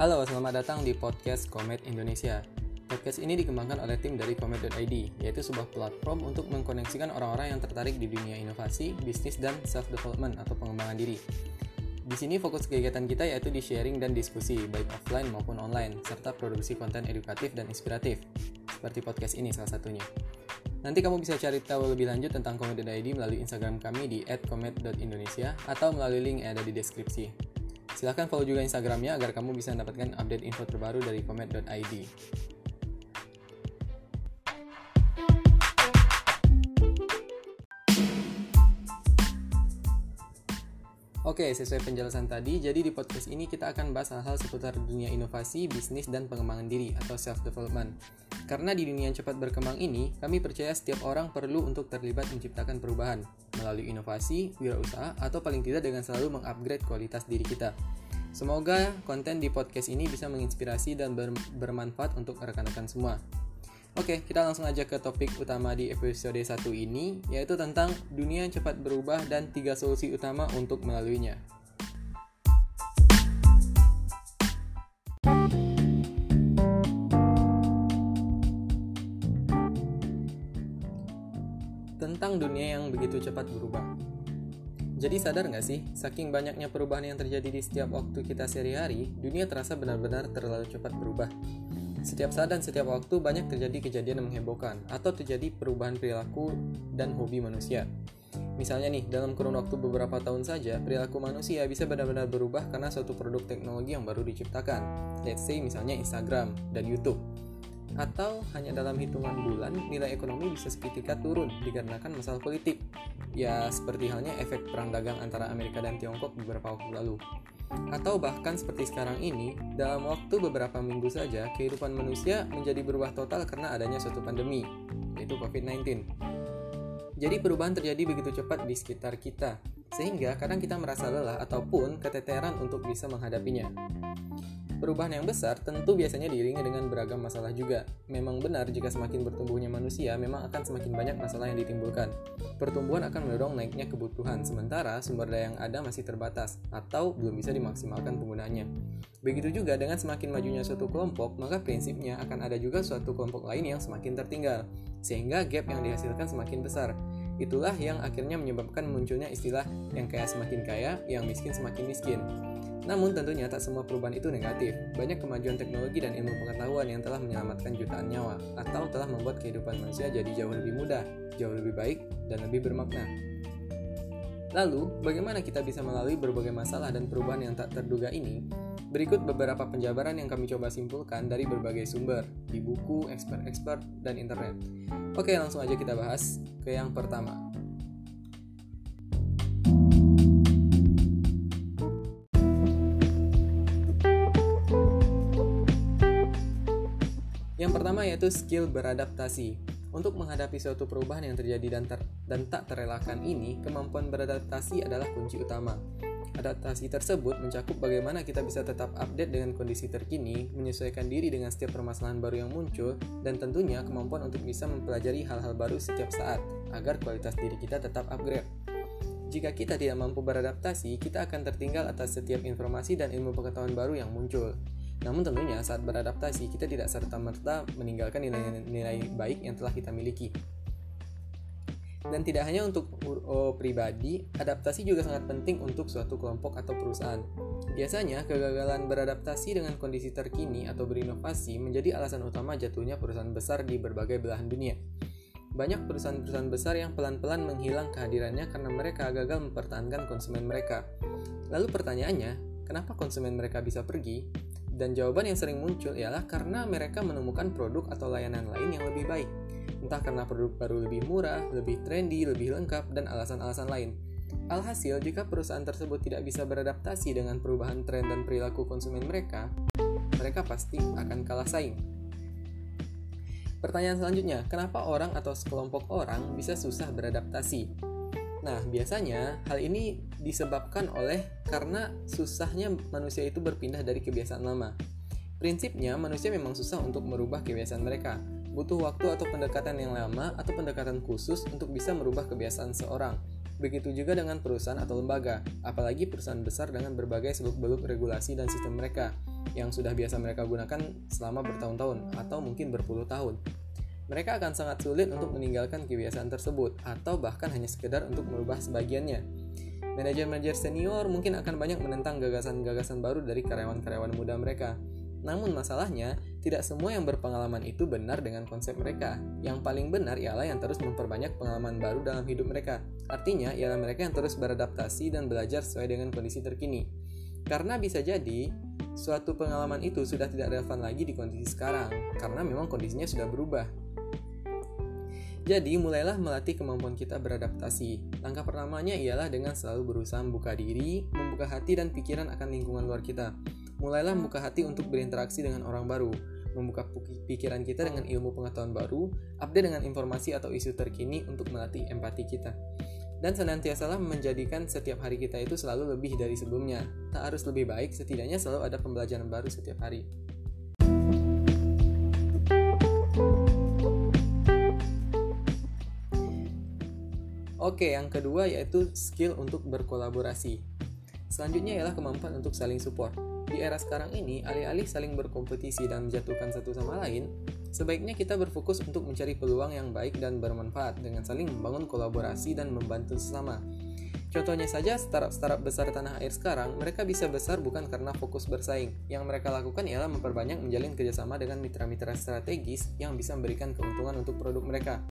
Halo, selamat datang di podcast Komet Indonesia. Podcast ini dikembangkan oleh tim dari Komet.id, yaitu sebuah platform untuk mengkoneksikan orang-orang yang tertarik di dunia inovasi, bisnis, dan self-development atau pengembangan diri. Di sini fokus kegiatan kita yaitu di sharing dan diskusi, baik offline maupun online, serta produksi konten edukatif dan inspiratif, seperti podcast ini salah satunya. Nanti kamu bisa cari tahu lebih lanjut tentang Komet.id melalui Instagram kami di @komet.indonesia atau melalui link yang ada di deskripsi. Silahkan follow juga Instagramnya agar kamu bisa mendapatkan update info terbaru dari komet.id. Oke, sesuai penjelasan tadi, jadi di podcast ini kita akan bahas hal-hal seputar dunia inovasi, bisnis, dan pengembangan diri atau self-development. Karena di dunia yang cepat berkembang ini, kami percaya setiap orang perlu untuk terlibat menciptakan perubahan melalui inovasi, wirausaha, atau paling tidak dengan selalu mengupgrade kualitas diri kita. Semoga konten di podcast ini bisa menginspirasi dan ber bermanfaat untuk rekan-rekan semua. Oke, kita langsung aja ke topik utama di episode 1 ini, yaitu tentang dunia yang cepat berubah dan tiga solusi utama untuk melaluinya. Tentang dunia yang begitu cepat berubah. Jadi sadar nggak sih, saking banyaknya perubahan yang terjadi di setiap waktu kita sehari-hari, dunia terasa benar-benar terlalu cepat berubah. Setiap saat dan setiap waktu banyak terjadi kejadian yang menghebohkan atau terjadi perubahan perilaku dan hobi manusia. Misalnya nih, dalam kurun waktu beberapa tahun saja, perilaku manusia bisa benar-benar berubah karena suatu produk teknologi yang baru diciptakan. Let's say misalnya Instagram dan YouTube. Atau hanya dalam hitungan bulan, nilai ekonomi bisa seketika turun dikarenakan masalah politik. Ya, seperti halnya efek perang dagang antara Amerika dan Tiongkok beberapa waktu lalu. Atau bahkan seperti sekarang ini, dalam waktu beberapa minggu saja, kehidupan manusia menjadi berubah total karena adanya suatu pandemi, yaitu COVID-19. Jadi perubahan terjadi begitu cepat di sekitar kita, sehingga kadang kita merasa lelah ataupun keteteran untuk bisa menghadapinya. Perubahan yang besar tentu biasanya diiringi dengan beragam masalah juga. Memang benar jika semakin bertumbuhnya manusia, memang akan semakin banyak masalah yang ditimbulkan. Pertumbuhan akan mendorong naiknya kebutuhan, sementara sumber daya yang ada masih terbatas atau belum bisa dimaksimalkan penggunaannya. Begitu juga dengan semakin majunya suatu kelompok, maka prinsipnya akan ada juga suatu kelompok lain yang semakin tertinggal, sehingga gap yang dihasilkan semakin besar. Itulah yang akhirnya menyebabkan munculnya istilah yang kaya semakin kaya, yang miskin semakin miskin. Namun tentunya tak semua perubahan itu negatif. Banyak kemajuan teknologi dan ilmu pengetahuan yang telah menyelamatkan jutaan nyawa atau telah membuat kehidupan manusia jadi jauh lebih mudah, jauh lebih baik, dan lebih bermakna. Lalu, bagaimana kita bisa melalui berbagai masalah dan perubahan yang tak terduga ini? Berikut beberapa penjabaran yang kami coba simpulkan dari berbagai sumber, di buku, expert-expert, dan internet. Oke, langsung aja kita bahas ke yang pertama, Yang pertama yaitu skill beradaptasi. Untuk menghadapi suatu perubahan yang terjadi dan, ter dan tak terelakkan ini, kemampuan beradaptasi adalah kunci utama. Adaptasi tersebut mencakup bagaimana kita bisa tetap update dengan kondisi terkini, menyesuaikan diri dengan setiap permasalahan baru yang muncul, dan tentunya kemampuan untuk bisa mempelajari hal-hal baru setiap saat, agar kualitas diri kita tetap upgrade. Jika kita tidak mampu beradaptasi, kita akan tertinggal atas setiap informasi dan ilmu pengetahuan baru yang muncul. Namun tentunya saat beradaptasi kita tidak serta-merta meninggalkan nilai-nilai baik yang telah kita miliki. Dan tidak hanya untuk oh, pribadi, adaptasi juga sangat penting untuk suatu kelompok atau perusahaan. Biasanya, kegagalan beradaptasi dengan kondisi terkini atau berinovasi menjadi alasan utama jatuhnya perusahaan besar di berbagai belahan dunia. Banyak perusahaan-perusahaan besar yang pelan-pelan menghilang kehadirannya karena mereka gagal mempertahankan konsumen mereka. Lalu pertanyaannya, kenapa konsumen mereka bisa pergi? Dan jawaban yang sering muncul ialah karena mereka menemukan produk atau layanan lain yang lebih baik. Entah karena produk baru lebih murah, lebih trendy, lebih lengkap, dan alasan-alasan lain. Alhasil, jika perusahaan tersebut tidak bisa beradaptasi dengan perubahan tren dan perilaku konsumen mereka, mereka pasti akan kalah saing. Pertanyaan selanjutnya, kenapa orang atau sekelompok orang bisa susah beradaptasi? Nah, biasanya hal ini disebabkan oleh karena susahnya manusia itu berpindah dari kebiasaan lama. Prinsipnya, manusia memang susah untuk merubah kebiasaan mereka. Butuh waktu atau pendekatan yang lama atau pendekatan khusus untuk bisa merubah kebiasaan seorang. Begitu juga dengan perusahaan atau lembaga, apalagi perusahaan besar dengan berbagai seluk-beluk regulasi dan sistem mereka yang sudah biasa mereka gunakan selama bertahun-tahun atau mungkin berpuluh tahun. Mereka akan sangat sulit untuk meninggalkan kebiasaan tersebut atau bahkan hanya sekedar untuk merubah sebagiannya. Manajer-manajer senior mungkin akan banyak menentang gagasan-gagasan baru dari karyawan-karyawan muda mereka. Namun masalahnya, tidak semua yang berpengalaman itu benar dengan konsep mereka. Yang paling benar ialah yang terus memperbanyak pengalaman baru dalam hidup mereka. Artinya, ialah mereka yang terus beradaptasi dan belajar sesuai dengan kondisi terkini. Karena bisa jadi, suatu pengalaman itu sudah tidak relevan lagi di kondisi sekarang, karena memang kondisinya sudah berubah. Jadi, mulailah melatih kemampuan kita beradaptasi. Langkah pertamanya ialah dengan selalu berusaha membuka diri, membuka hati dan pikiran akan lingkungan luar kita mulailah membuka hati untuk berinteraksi dengan orang baru, membuka pikiran kita dengan ilmu pengetahuan baru, update dengan informasi atau isu terkini untuk melatih empati kita. Dan senantiasalah menjadikan setiap hari kita itu selalu lebih dari sebelumnya. Tak harus lebih baik, setidaknya selalu ada pembelajaran baru setiap hari. Oke, yang kedua yaitu skill untuk berkolaborasi. Selanjutnya ialah kemampuan untuk saling support. Di era sekarang ini, alih-alih saling berkompetisi dan menjatuhkan satu sama lain, sebaiknya kita berfokus untuk mencari peluang yang baik dan bermanfaat dengan saling membangun kolaborasi dan membantu sesama. Contohnya saja startup-startup besar tanah air sekarang, mereka bisa besar bukan karena fokus bersaing. Yang mereka lakukan ialah memperbanyak menjalin kerjasama dengan mitra-mitra strategis yang bisa memberikan keuntungan untuk produk mereka.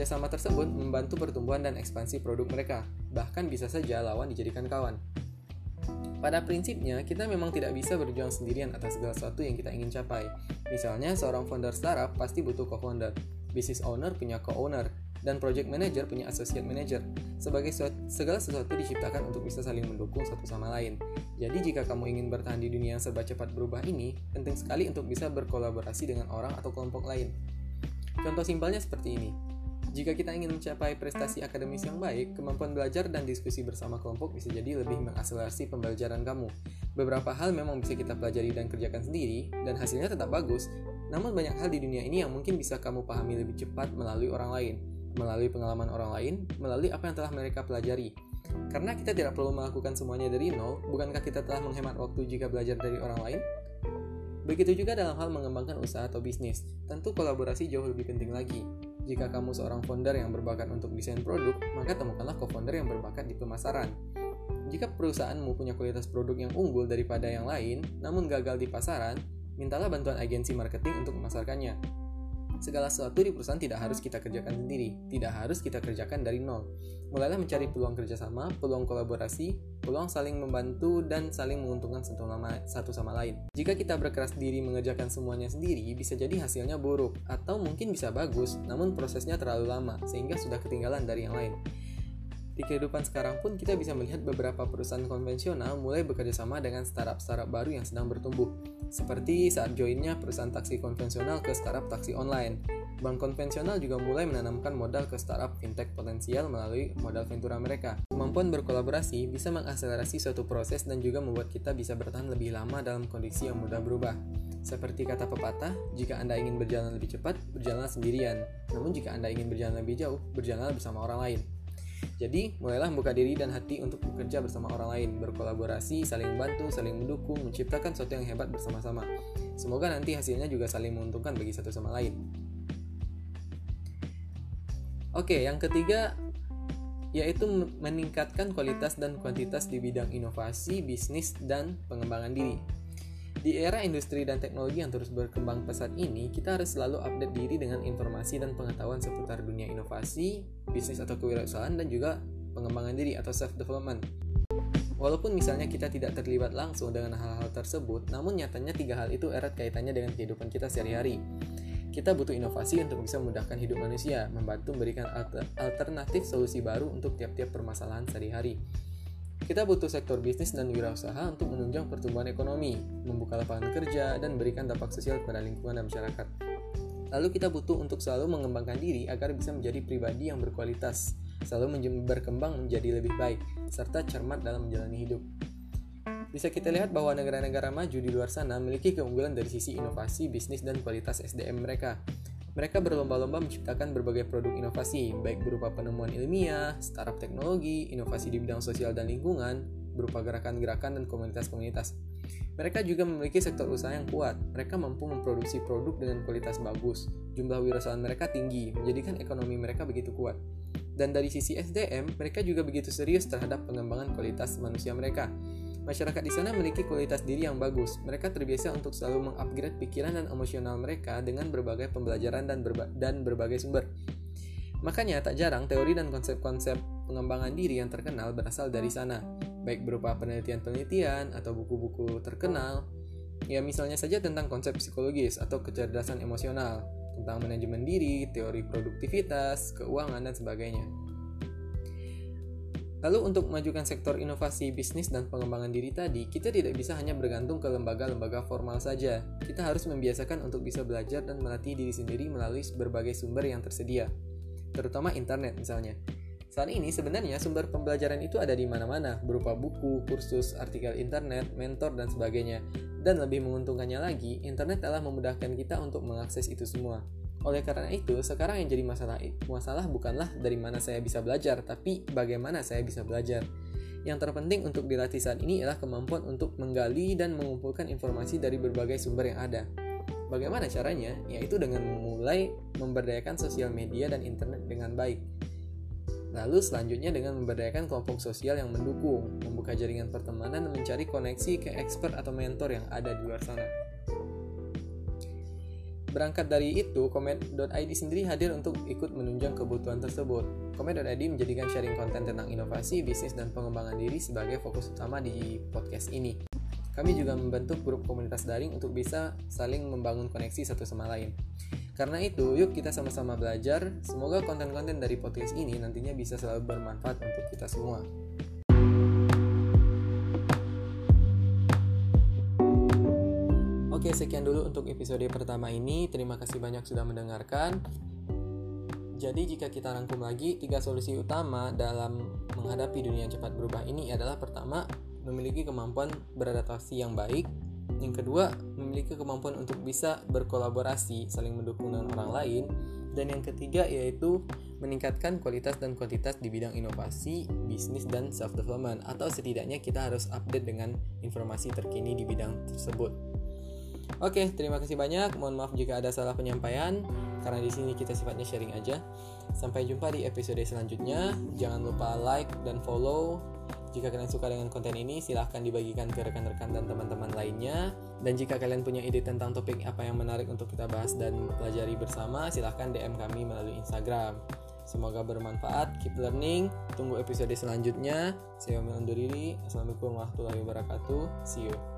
Kerjasama tersebut membantu pertumbuhan dan ekspansi produk mereka, bahkan bisa saja lawan dijadikan kawan. Pada prinsipnya, kita memang tidak bisa berjuang sendirian atas segala sesuatu yang kita ingin capai. Misalnya, seorang founder startup pasti butuh co-founder, business owner punya co-owner, dan project manager punya associate manager. Sebagai segala sesuatu diciptakan untuk bisa saling mendukung satu sama lain. Jadi jika kamu ingin bertahan di dunia yang serba cepat berubah ini, penting sekali untuk bisa berkolaborasi dengan orang atau kelompok lain. Contoh simpelnya seperti ini. Jika kita ingin mencapai prestasi akademis yang baik, kemampuan belajar dan diskusi bersama kelompok bisa jadi lebih mengakselerasi pembelajaran kamu. Beberapa hal memang bisa kita pelajari dan kerjakan sendiri, dan hasilnya tetap bagus, namun banyak hal di dunia ini yang mungkin bisa kamu pahami lebih cepat melalui orang lain, melalui pengalaman orang lain, melalui apa yang telah mereka pelajari. Karena kita tidak perlu melakukan semuanya dari nol, bukankah kita telah menghemat waktu jika belajar dari orang lain? Begitu juga dalam hal mengembangkan usaha atau bisnis, tentu kolaborasi jauh lebih penting lagi. Jika kamu seorang founder yang berbakat untuk desain produk, maka temukanlah co-founder yang berbakat di pemasaran. Jika perusahaanmu punya kualitas produk yang unggul daripada yang lain, namun gagal di pasaran, mintalah bantuan agensi marketing untuk memasarkannya. Segala sesuatu di perusahaan tidak harus kita kerjakan sendiri, tidak harus kita kerjakan dari nol. Mulailah mencari peluang kerjasama, peluang kolaborasi, peluang saling membantu, dan saling menguntungkan satu satu sama lain. Jika kita berkeras diri mengerjakan semuanya sendiri, bisa jadi hasilnya buruk, atau mungkin bisa bagus, namun prosesnya terlalu lama, sehingga sudah ketinggalan dari yang lain. Di kehidupan sekarang pun kita bisa melihat beberapa perusahaan konvensional mulai bekerja sama dengan startup-startup baru yang sedang bertumbuh. Seperti saat joinnya perusahaan taksi konvensional ke startup taksi online. Bank konvensional juga mulai menanamkan modal ke startup fintech potensial melalui modal ventura mereka. Kemampuan berkolaborasi bisa mengakselerasi suatu proses dan juga membuat kita bisa bertahan lebih lama dalam kondisi yang mudah berubah. Seperti kata pepatah, jika Anda ingin berjalan lebih cepat, berjalanlah sendirian. Namun jika Anda ingin berjalan lebih jauh, berjalanlah bersama orang lain. Jadi, mulailah membuka diri dan hati untuk bekerja bersama orang lain, berkolaborasi, saling membantu, saling mendukung, menciptakan sesuatu yang hebat bersama-sama. Semoga nanti hasilnya juga saling menguntungkan bagi satu sama lain. Oke, yang ketiga yaitu meningkatkan kualitas dan kuantitas di bidang inovasi, bisnis, dan pengembangan diri. Di era industri dan teknologi yang terus berkembang pesat ini, kita harus selalu update diri dengan informasi dan pengetahuan seputar dunia inovasi, bisnis atau kewirausahaan, dan juga pengembangan diri atau self-development. Walaupun misalnya kita tidak terlibat langsung dengan hal-hal tersebut, namun nyatanya tiga hal itu erat kaitannya dengan kehidupan kita sehari-hari. Kita butuh inovasi untuk bisa memudahkan hidup manusia, membantu memberikan alternatif solusi baru untuk tiap-tiap permasalahan sehari-hari. Kita butuh sektor bisnis dan wirausaha untuk menunjang pertumbuhan ekonomi, membuka lapangan kerja, dan berikan dampak sosial kepada lingkungan dan masyarakat. Lalu kita butuh untuk selalu mengembangkan diri agar bisa menjadi pribadi yang berkualitas, selalu berkembang menjadi lebih baik, serta cermat dalam menjalani hidup. Bisa kita lihat bahwa negara-negara maju di luar sana memiliki keunggulan dari sisi inovasi, bisnis, dan kualitas SDM mereka. Mereka berlomba-lomba menciptakan berbagai produk inovasi, baik berupa penemuan ilmiah, startup teknologi, inovasi di bidang sosial dan lingkungan, berupa gerakan-gerakan dan komunitas-komunitas. Mereka juga memiliki sektor usaha yang kuat. Mereka mampu memproduksi produk dengan kualitas bagus. Jumlah wirausahaan mereka tinggi, menjadikan ekonomi mereka begitu kuat. Dan dari sisi SDM, mereka juga begitu serius terhadap pengembangan kualitas manusia mereka. Masyarakat di sana memiliki kualitas diri yang bagus. Mereka terbiasa untuk selalu mengupgrade pikiran dan emosional mereka dengan berbagai pembelajaran dan, berba dan berbagai sumber. Makanya tak jarang teori dan konsep-konsep pengembangan diri yang terkenal berasal dari sana, baik berupa penelitian-penelitian atau buku-buku terkenal. Ya misalnya saja tentang konsep psikologis atau kecerdasan emosional, tentang manajemen diri, teori produktivitas, keuangan, dan sebagainya. Lalu untuk memajukan sektor inovasi bisnis dan pengembangan diri tadi, kita tidak bisa hanya bergantung ke lembaga-lembaga formal saja. Kita harus membiasakan untuk bisa belajar dan melatih diri sendiri melalui berbagai sumber yang tersedia, terutama internet misalnya. Saat ini sebenarnya sumber pembelajaran itu ada di mana-mana, berupa buku, kursus, artikel internet, mentor, dan sebagainya. Dan lebih menguntungkannya lagi, internet telah memudahkan kita untuk mengakses itu semua. Oleh karena itu, sekarang yang jadi masalah masalah bukanlah dari mana saya bisa belajar, tapi bagaimana saya bisa belajar. Yang terpenting untuk dilatih saat ini adalah kemampuan untuk menggali dan mengumpulkan informasi dari berbagai sumber yang ada. Bagaimana caranya? Yaitu dengan memulai memberdayakan sosial media dan internet dengan baik. Lalu selanjutnya dengan memberdayakan kelompok sosial yang mendukung, membuka jaringan pertemanan dan mencari koneksi ke expert atau mentor yang ada di luar sana. Berangkat dari itu, Komet.id sendiri hadir untuk ikut menunjang kebutuhan tersebut. Komet.id menjadikan sharing konten tentang inovasi, bisnis, dan pengembangan diri sebagai fokus utama di podcast ini. Kami juga membentuk grup komunitas daring untuk bisa saling membangun koneksi satu sama lain. Karena itu, yuk kita sama-sama belajar. Semoga konten-konten dari podcast ini nantinya bisa selalu bermanfaat untuk kita semua. Oke, sekian dulu untuk episode pertama ini. Terima kasih banyak sudah mendengarkan. Jadi jika kita rangkum lagi, tiga solusi utama dalam menghadapi dunia yang cepat berubah ini adalah pertama, memiliki kemampuan beradaptasi yang baik. Yang kedua, memiliki kemampuan untuk bisa berkolaborasi, saling mendukung dengan orang lain. Dan yang ketiga yaitu meningkatkan kualitas dan kuantitas di bidang inovasi, bisnis, dan self-development. Atau setidaknya kita harus update dengan informasi terkini di bidang tersebut. Oke, terima kasih banyak. Mohon maaf jika ada salah penyampaian karena di sini kita sifatnya sharing aja. Sampai jumpa di episode selanjutnya. Jangan lupa like dan follow. Jika kalian suka dengan konten ini, silahkan dibagikan ke rekan-rekan dan teman-teman lainnya. Dan jika kalian punya ide tentang topik apa yang menarik untuk kita bahas dan pelajari bersama, silahkan DM kami melalui Instagram. Semoga bermanfaat. Keep learning. Tunggu episode selanjutnya. Saya undur diri. Assalamualaikum warahmatullahi wabarakatuh. See you.